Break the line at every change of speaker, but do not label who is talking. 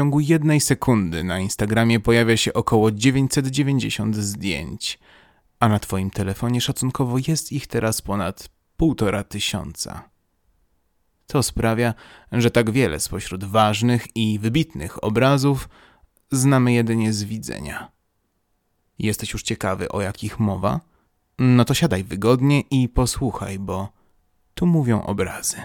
ciągu jednej sekundy na Instagramie pojawia się około 990 zdjęć, a na Twoim telefonie szacunkowo jest ich teraz ponad półtora tysiąca. To sprawia, że tak wiele spośród ważnych i wybitnych obrazów znamy jedynie z widzenia. Jesteś już ciekawy, o jakich mowa? No to siadaj wygodnie i posłuchaj, bo tu mówią obrazy.